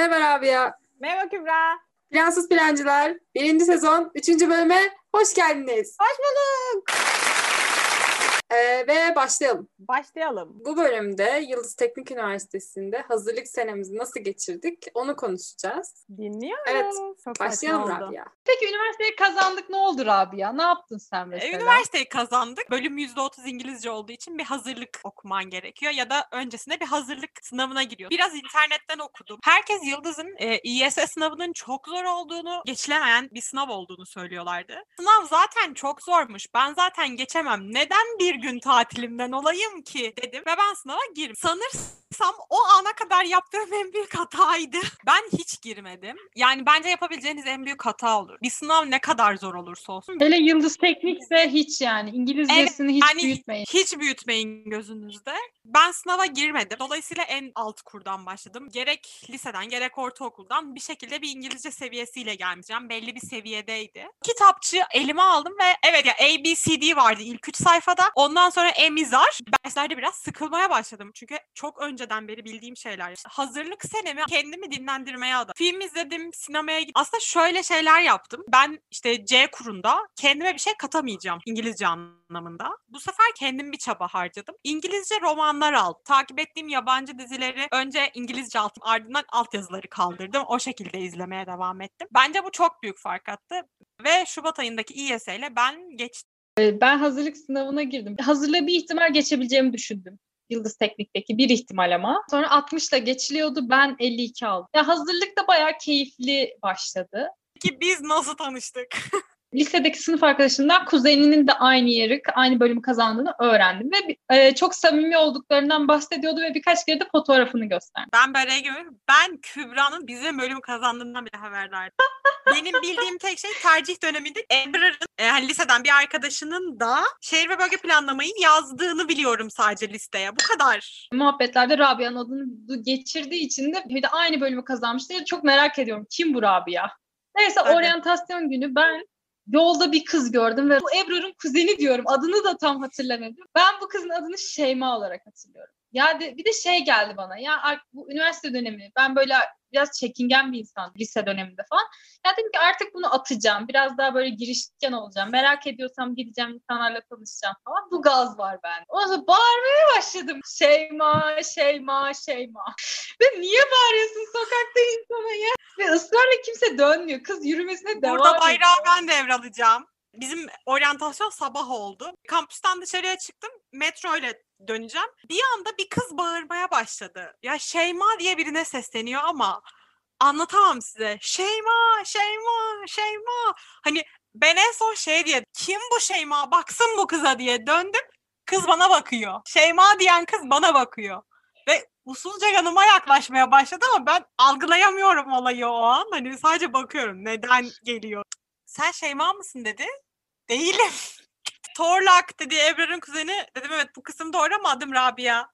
Merhaba Rabia. Merhaba Kübra. Plansız Plancılar 1. sezon 3. bölüme hoş geldiniz. Hoş bulduk. Ee, ve başlayalım. Başlayalım. Bu bölümde Yıldız Teknik Üniversitesi'nde hazırlık senemizi nasıl geçirdik onu konuşacağız. Dinliyoruz. Evet, Çok Başlayalım. Rabia. Peki üniversiteyi kazandık ne oldu Rabia? Ne yaptın sen E, mesela? Üniversiteyi kazandık. Bölüm %30 İngilizce olduğu için bir hazırlık okuman gerekiyor ya da öncesinde bir hazırlık sınavına giriyor. Biraz internetten okudum. Herkes Yıldız'ın e, İYS sınavının çok zor olduğunu, geçilemeyen bir sınav olduğunu söylüyorlardı. Sınav zaten çok zormuş. Ben zaten geçemem. Neden bir gün tatilimden olayım ki dedim ve ben sınava girdim. Sanırsam kadar yaptığım en büyük hataydı. Ben hiç girmedim. Yani bence yapabileceğiniz en büyük hata olur. Bir sınav ne kadar zor olursa olsun Hele Yıldız Teknikse hiç yani İngilizcesini hiç yani büyütmeyin. Hiç büyütmeyin gözünüzde. Ben sınava girmedim. Dolayısıyla en alt kurdan başladım. Gerek liseden gerek ortaokuldan bir şekilde bir İngilizce seviyesiyle gelmişim. Belli bir seviyedeydi. Kitapçı elime aldım ve evet ya A, B, C, D vardı ilk üç sayfada. Ondan sonra emizar. Derslerde biraz sıkılmaya başladım. Çünkü çok önceden beri bildiğim şeyler. Hazırlık senemi kendimi dinlendirmeye adadım. Film izledim, sinemaya gittim. Aslında şöyle şeyler yaptım. Ben işte C kurunda kendime bir şey katamayacağım İngilizce anlamında. Bu sefer kendim bir çaba harcadım. İngilizce romanlar aldım. Takip ettiğim yabancı dizileri önce İngilizce aldım ardından altyazıları kaldırdım. O şekilde izlemeye devam ettim. Bence bu çok büyük fark attı. Ve Şubat ayındaki İYS ile ben geçtim. Ee, Ben hazırlık sınavına girdim. Hazırlığı bir ihtimal geçebileceğimi düşündüm. Yıldız Teknik'teki bir ihtimal ama. Sonra 60 ile geçiliyordu. Ben 52 aldım. Ya hazırlık da bayağı keyifli başladı. Ki biz nasıl tanıştık? Lisedeki sınıf arkadaşımdan kuzeninin de aynı yeri, aynı bölümü kazandığını öğrendim. Ve e, çok samimi olduklarından bahsediyordu ve birkaç kere de fotoğrafını gösterdi. Ben böyle gibi ben Kübra'nın bizim bölüm kazandığından bile haberdardım. Benim bildiğim tek şey tercih döneminde Ebrar'ın e, hani liseden bir arkadaşının da şehir ve bölge planlamayı yazdığını biliyorum sadece listeye. Bu kadar. muhabbetlerde Rabia'nın adını geçirdiği için de bir de aynı bölümü kazanmıştı. Çok merak ediyorum. Kim bu Rabia? Neyse Evet. oryantasyon günü ben yolda bir kız gördüm ve bu Ebrar'ın kuzeni diyorum. Adını da tam hatırlamadım. Ben bu kızın adını Şeyma olarak hatırlıyorum. Ya de, bir de şey geldi bana. Ya bu üniversite dönemi ben böyle biraz çekingen bir insan lise döneminde falan. Ya dedim ki artık bunu atacağım. Biraz daha böyle girişken olacağım. Merak ediyorsam gideceğim insanlarla tanışacağım falan. Bu gaz var bende. O zaman bağırmaya başladım. Şeyma, Şeyma, Şeyma. Ve niye bağırıyorsun sokakta insana ya? Ve ısrarla kimse dönmüyor. Kız yürümesine devam Burada ediyor. bayrağı ben devralacağım. Bizim oryantasyon sabah oldu. Kampüsten dışarıya çıktım. Metro ile döneceğim. Bir anda bir kız bağırmaya başladı. Ya Şeyma diye birine sesleniyor ama anlatamam size. Şeyma, Şeyma, Şeyma. Hani ben en son şey diye kim bu Şeyma baksın bu kıza diye döndüm. Kız bana bakıyor. Şeyma diyen kız bana bakıyor. Ve usulca yanıma yaklaşmaya başladı ama ben algılayamıyorum olayı o an. Hani sadece bakıyorum neden geliyor. Sen Şeyma mısın dedi. Değilim. Torlak dedi Ebrar'ın kuzeni. Dedim evet bu kısım doğru ama adım Rabia.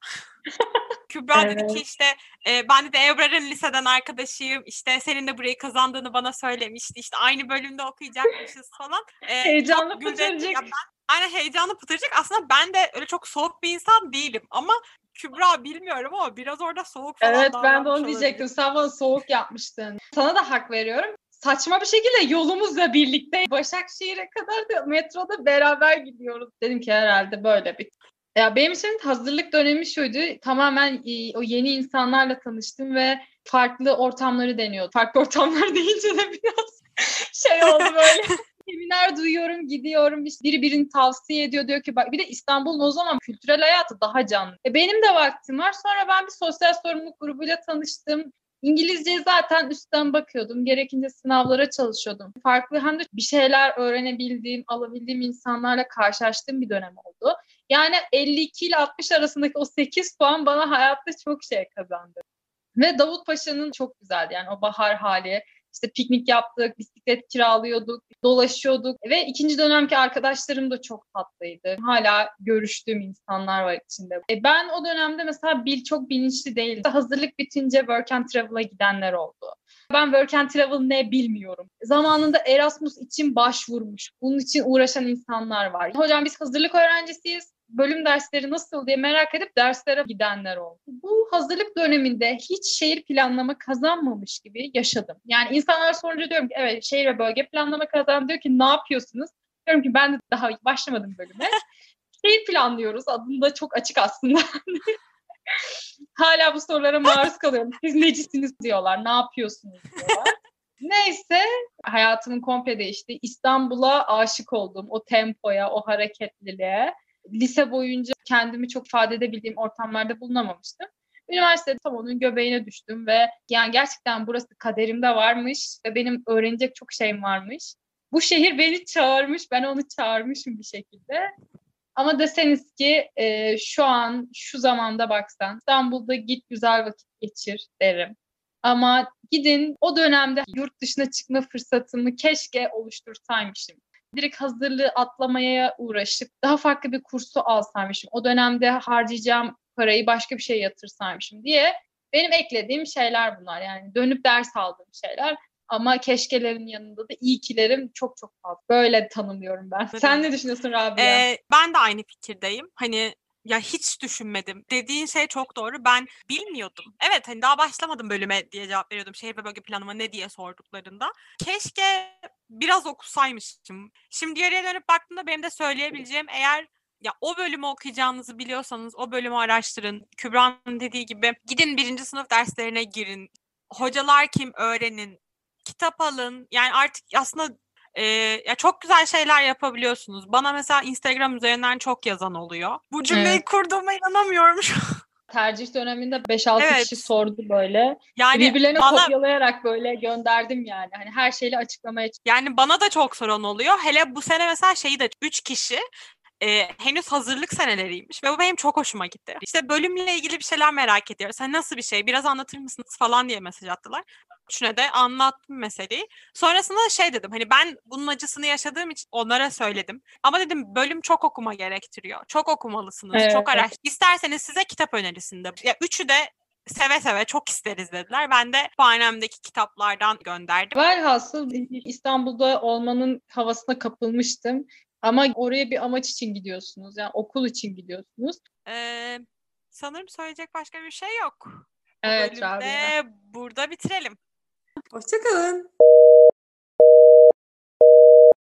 Kübra dedi ki Evet. işte e, ben de Ebrar'ın liseden arkadaşıyım. İşte senin de burayı kazandığını bana söylemişti. İşte aynı bölümde okuyacakmışız falan. E, etti. pıtırcık. Ben, aynen heyecanlı pıtırcık. Aslında ben de öyle çok soğuk bir insan değilim. Ama Kübra bilmiyorum ama biraz orada soğuk falan Evet ben de onu olabilir. diyecektim. Sen bana soğuk yapmıştın. Sana da hak veriyorum. Saçma bir şekilde yolumuzla birlikte Başakşehir'e kadar da metroda beraber gidiyoruz. Dedim ki herhalde böyle bir. Ya benim için hazırlık dönemi şuydu. Tamamen e, o yeni insanlarla tanıştım ve farklı ortamları deniyordum. Farklı ortamlar deyince de biraz şey oldu böyle. Seminer duyuyorum, gidiyorum. İşte biri birini tavsiye ediyor. Diyor ki bak bir de İstanbul'un o zaman kültürel hayatı daha canlı. E benim de vaktim var. Sonra ben bir sosyal sorumluluk grubuyla tanıştım. İngilizceye zaten üstten bakıyordum. Gerekince sınavlara çalışıyordum. Farklı hem de bir şeyler öğrenebildiğim, alabildiğim insanlarla karşılaştığım bir dönem oldu. Yani 52 ile 60 arasındaki o 8 puan bana hayatta çok şey kazandı. Ve Davut Paşa'nın çok güzeldi. Yani o bahar hali. İşte piknik yaptık, bisiklet kiralıyorduk, dolaşıyorduk. Ve ikinci dönemki arkadaşlarım da çok tatlıydı. Hala görüştüğüm insanlar var içinde. E ben o dönemde mesela bil çok bilinçli değildim. Hazırlık bitince Work and Travel'a gidenler oldu. Ben Work and Travel ne bilmiyorum. Zamanında Erasmus için başvurmuş. Bunun için uğraşan insanlar var. Hocam biz hazırlık öğrencisiyiz. Bölüm dersleri nasıl diye merak edip derslere gidenler oldu. Bu hazırlık döneminde hiç şehir planlama kazanmamış gibi yaşadım. Yani insanlar sorunca diyorum ki evet şehir ve bölge planlama kazandı. Diyor ki ne yapıyorsunuz? Diyorum ki ben de daha başlamadım bölüme. şehir planlıyoruz. Adında çok açık aslında. Hala bu sorulara maruz kalıyorum. Siz necisiniz diyorlar. Ne yapıyorsunuz diyorlar. Neyse hayatımın komple değişti. İstanbul'a aşık oldum. O tempoya, o hareketliliğe. Lise boyunca kendimi çok ifade edebildiğim ortamlarda bulunamamıştım. Üniversitede tam onun göbeğine düştüm ve yani gerçekten burası kaderimde varmış ve benim öğrenecek çok şeyim varmış. Bu şehir beni çağırmış, ben onu çağırmışım bir şekilde. Ama deseniz ki e, şu an, şu zamanda baksan İstanbul'da git güzel vakit geçir derim. Ama gidin o dönemde yurt dışına çıkma fırsatımı keşke oluştursaymışım. Direkt hazırlığı atlamaya uğraşıp daha farklı bir kursu alsaymışım. O dönemde harcayacağım parayı başka bir şeye yatırsaymışım diye benim eklediğim şeyler bunlar. Yani dönüp ders aldığım şeyler. Ama keşkelerin yanında da iyi kilerim çok çok fazla. Böyle tanımlıyorum ben. Sen ne düşünüyorsun Rabia? Ee, ben de aynı fikirdeyim. Hani ya hiç düşünmedim. Dediğin şey çok doğru. Ben bilmiyordum. Evet hani daha başlamadım bölüme diye cevap veriyordum. Şehir ve bölge planlama ne diye sorduklarında. Keşke biraz okusaymışım. Şimdi geriye dönüp baktığımda benim de söyleyebileceğim eğer ya o bölümü okuyacağınızı biliyorsanız o bölümü araştırın. Kübra'nın dediği gibi gidin birinci sınıf derslerine girin. Hocalar kim öğrenin. Kitap alın. Yani artık aslında ee, ya çok güzel şeyler yapabiliyorsunuz. Bana mesela Instagram üzerinden çok yazan oluyor. Bu cümleyi Evet. kurduğuma inanamıyorum şu an. Tercih döneminde 5-6 Evet. kişi sordu böyle. Yani Birbirlerine bana kopyalayarak böyle gönderdim yani. Hani her şeyle açıklamaya yani bana da çok soran oluyor. Hele bu sene mesela şeyi de 3 kişi e, henüz hazırlık seneleriymiş ve bu benim çok hoşuma gitti. İşte bölümle ilgili bir şeyler merak ediyoruz. Sen nasıl bir şey? Biraz anlatır mısınız falan diye mesaj attılar. Üçüne de anlattım meseleyi. Sonrasında da şey dedim hani ben bunun acısını yaşadığım için onlara söyledim. Ama dedim bölüm çok okuma gerektiriyor. Çok okumalısınız. Evet, çok araş. İsterseniz size kitap önerisinde. Ya üçü de seve seve çok isteriz dediler. Ben de bahanemdeki kitaplardan gönderdim. Velhasıl İstanbul'da olmanın havasına kapılmıştım. Ama oraya bir amaç için gidiyorsunuz. Yani okul için gidiyorsunuz. Ee, sanırım söyleyecek başka bir şey yok. Bu Evet bölümde Rabia. burada bitirelim. Hoşçakalın.